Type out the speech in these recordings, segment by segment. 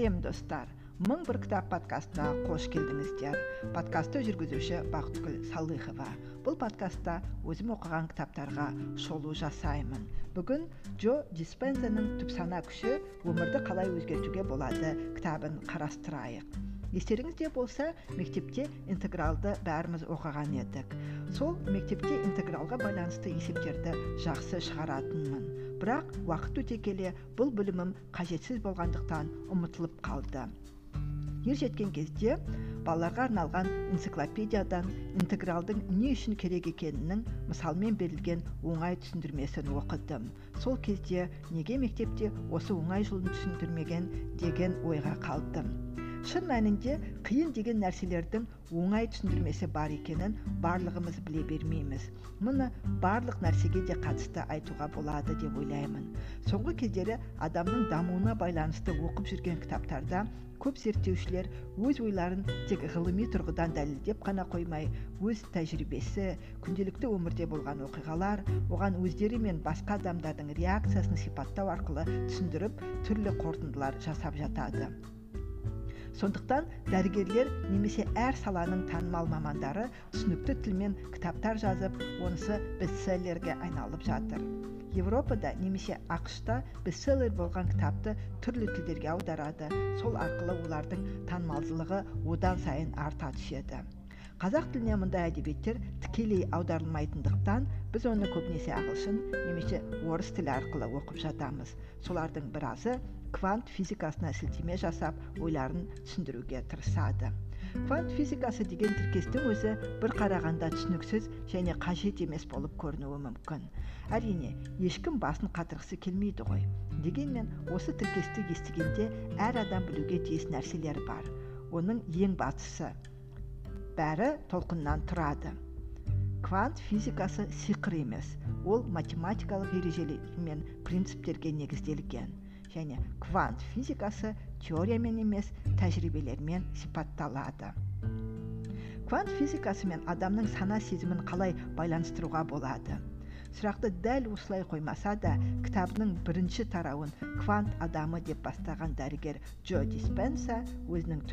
сәлем достар. Мың бір кітап подкастына қош келдіңіздер. Подкастты жүргізуші бақытгүл салыхова. Бұл подкастта өзім оқыған кітаптарға шолу жасаймын. Бүгін джо диспензаның түпсана күші өмірді қалай өзгертуге болады кітабын қарастырайық. Естеріңізде болса мектепте интегралды бәріміз оқыған едік. Сол мектепте интегралға байланысты есептерді жақсы шығаратынмын. Бірақ уақыт өте келе бұл білімім қажетсіз болғандықтан ұмытылып қалды. Ер жеткен кезде балаларға арналған энциклопедиядан интегралдың не үшін керек екенінің мысалмен берілген оңай түсіндірмесін оқыдым. Сол кезде неге мектепте осы оңай жолын түсіндірмеген деген ойға қалдым. Шын мәнінде қиын деген нәрселердің оңай түсіндірмесі бар екенін барлығымыз біле бермейміз. Мұны барлық нәрсеге де қатысты айтуға болады деп ойлаймын. Соңғы кездері адамның дамуына байланысты оқып жүрген кітаптарда көп зерттеушілер өз ойларын тек ғылыми тұрғыдан дәлелдеп қана қоймай өз тәжірибесі күнделікті өмірде болған оқиғалар оған өздері мен басқа адамдардың реакциясын сипаттау арқылы түсіндіріп түрлі қорытындылар жасап жатады. Сондықтан дәрігерлер немесе әр саланың танымал мамандары түсінікті тілмен кітаптар жазып онысы бестселлерге айналып жатыр. Европада немесе ақшта бестселлер болған кітапты түрлі тілдерге аударады. Сол арқылы олардың танымалдылығы одан сайын арта түседі. Қазақ тіліне мұндай әдебиеттер тікелей аударылмайтындықтан біз оны көбінесе ағылшын немесе орыс тілі арқылы оқып жатамыз. Солардың біразы квант физикасына сілтеме жасап ойларын түсіндіруге тырысады. Квант физикасы деген тіркестің өзі бір қарағанда түсініксіз және қажет емес болып көрінуі мүмкін. Әрине ешкім басын қатырғысы келмейді ғой. Дегенмен осы тіркесті естігенде әр адам білуге тиіс нәрселер бар. Оның ең бастысы бәрі толқыннан тұрады. Квант физикасы сиқыр емес ол математикалық ережелер мен принциптерге негізделген. Және квант физикасы теориямен емес тәжірибелермен сипатталады. Квант физикасы мен адамның сана сезімін қалай байланыстыруға болады? Сұрақты дәл осылай қоймаса да кітабының бірінші тарауын квант адамы деп бастаған дәрігер джо диспенса өзінің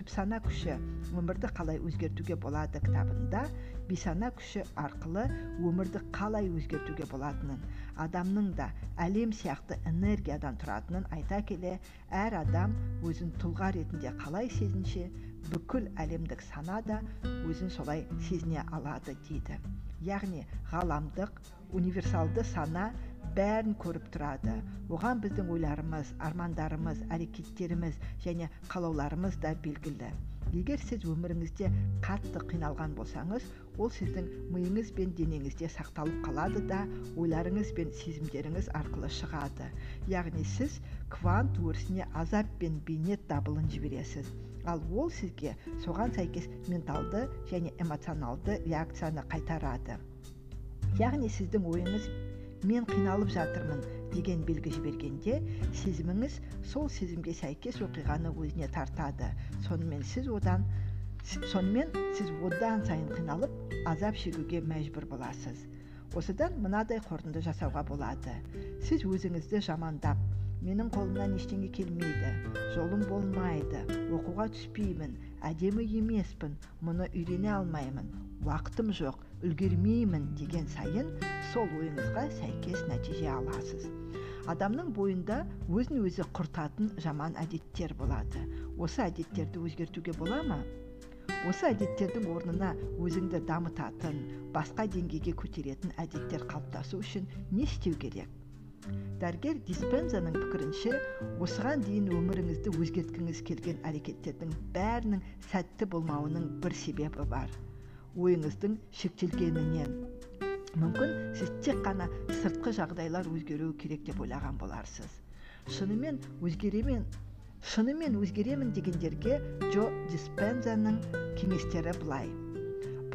түпсана күші өмірді қалай өзгертуге болады кітабында бейсана күші арқылы өмірді қалай өзгертуге болатынын адамның да әлем сияқты энергиядан тұратынын айта келе әр адам өзін тұлға ретінде қалай сезінше бүкіл әлемдік сана да өзін солай сезіне алады дейді. Яғни ғаламдық универсалды сана бәрін көріп тұрады. Оған біздің ойларымыз армандарымыз әрекеттеріміз және қалауларымыз да белгілі. Егер сіз өміріңізде қатты қиналған болсаңыз ол сіздің миыңыз бен денеңізде сақталып қалады да ойларыңыз бен сезімдеріңіз арқылы шығады. Яғни сіз квант өрісіне азап пен бейнет дабылын жібересіз. Ал ол сізге соған сәйкес менталды және эмоционалды реакцияны қайтарады. Яғни сіздің ойыңыз мен қиналып жатырмын деген белгі жібергенде сезіміңіз сол сезімге сәйкес оқиғаны өзіне тартады. Сонымен сіз одан сонымен сіз одан сайын қиналып азап шегуге мәжбүр боласыз. Осыдан мынадай қорытынды жасауға болады. Сіз өзіңізді жамандап менің қолымнан ештеңе келмейді жолым болмайды оқуға түспеймін әдемі емеспін мұны үйрене алмаймын уақытым жоқ үлгермеймін деген сайын сол ойыңызға сәйкес нәтиже аласыз. Адамның бойында өзін өзі құртатын жаман әдеттер болады. Осы әдеттерді өзгертуге бола ма? Осы әдеттердің орнына өзіңді дамытатын басқа деңгейге көтеретін әдеттер қалыптасу үшін не істеу керек? Дәрігер диспензаның пікірінше осыған дейін өміріңізді өзгерткіңіз келген әрекеттердің бәрінің сәтті болмауының бір себебі бар. Ойыңыздың шектелгенінен. Мүмкін сіз тек қана сыртқы жағдайлар өзгеруі керек деп ойлаған боларсыз. Шынымен өзгеремен шынымен өзгеремін дегендерге джо диспензаның кеңестері былай.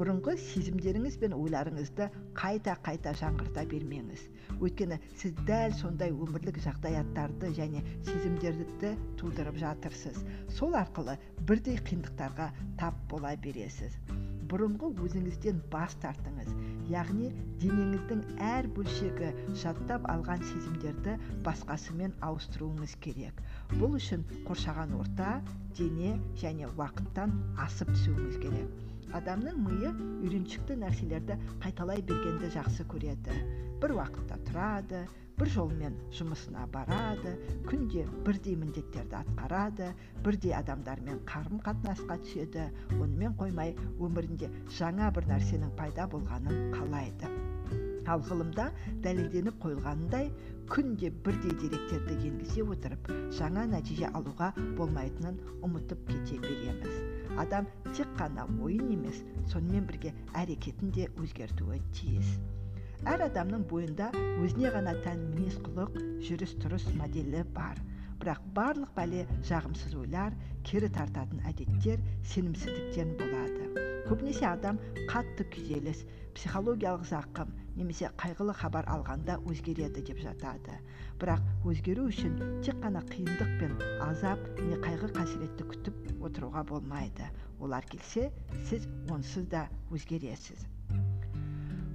Бұрынғы сезімдеріңіз бен ойларыңызды қайта қайта жаңғырта бермеңіз. Өйткені сіз дәл сондай өмірлік жағдаяттарды және сезімдерді тудырып жатырсыз. Сол арқылы бірдей қиындықтарға тап бола бересіз. Бұрынғы өзіңізден бас тартыңыз. Яғни денеңіздің әр бөлшегі жаттап алған сезімдерді басқасымен ауыстыруыңыз керек. Бұл үшін қоршаған орта дене және уақыттан асып түсуіңіз керек. Адамның миы үйреншікті нәрселерді қайталай бергенді жақсы көреді. Бір уақытта тұрады бір жолмен жұмысына барады күнде бірдей міндеттерді атқарады бірдей адамдармен қарым қатынасқа түседі онымен қоймай өмірінде жаңа бір нәрсенің пайда болғанын қалайды. Ал ғылымда дәлелденіп қойылғанындай күнде бірдей деректерді енгізе отырып жаңа нәтиже алуға болмайтынын ұмытып кете береміз. Адам тек қана ойын емес сонымен бірге әрекетін де өзгертуі тиіс. Әр адамның бойында өзіне ғана тән мінез құлық жүріс тұрыс моделі бар. Бірақ барлық бәле жағымсыз ойлар кері тартатын әдеттер сенімсіздіктен болады көбінесе адам қатты күйзеліс психологиялық зақым немесе қайғылы хабар алғанда өзгереді деп жатады. Бірақ өзгеру үшін тек қана қиындық пен азап не қайғы қасіретті күтіп отыруға болмайды. Олар келсе сіз онсыз да өзгересіз.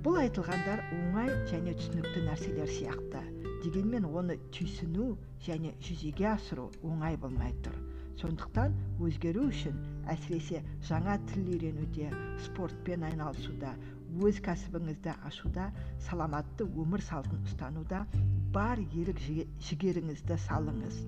Бұл айтылғандар оңай және түсінікті нәрселер сияқты. Дегенмен оны түйсіну және жүзеге асыру оңай болмай тұр. Сондықтан өзгеру үшін әсіресе жаңа тіл үйренуде спортпен айналысуда өз кәсібіңізді ашуда саламатты өмір салтын ұстануда бар ерік жігеріңізді салыңыз.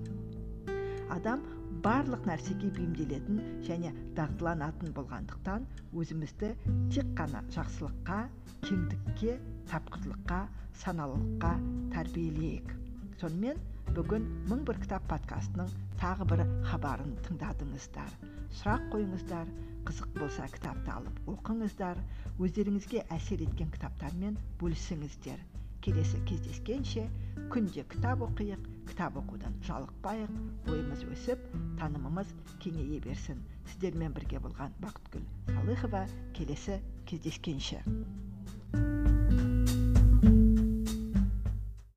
Адам барлық нәрсеге бейімделетін және дағдыланатын болғандықтан өзімізді тек қана жақсылыққа кеңдікке тапқырлыққа саналылыққа тәрбиелейік. Сонымен бүгін мың бір кітап подкастының тағы бір хабарын тыңдадыңыздар. Сұрақ қойыңыздар қызық болса кітапты алып оқыңыздар өздеріңізге әсер еткен кітаптармен бөлісіңіздер. Келесі кездескенше күнде кітап оқиық кітап оқудан жалықпайық ойымыз өсіп танымымыз кеңейе берсін. Сіздермен бірге болған бақытгүл салыхова келесі кездескенше.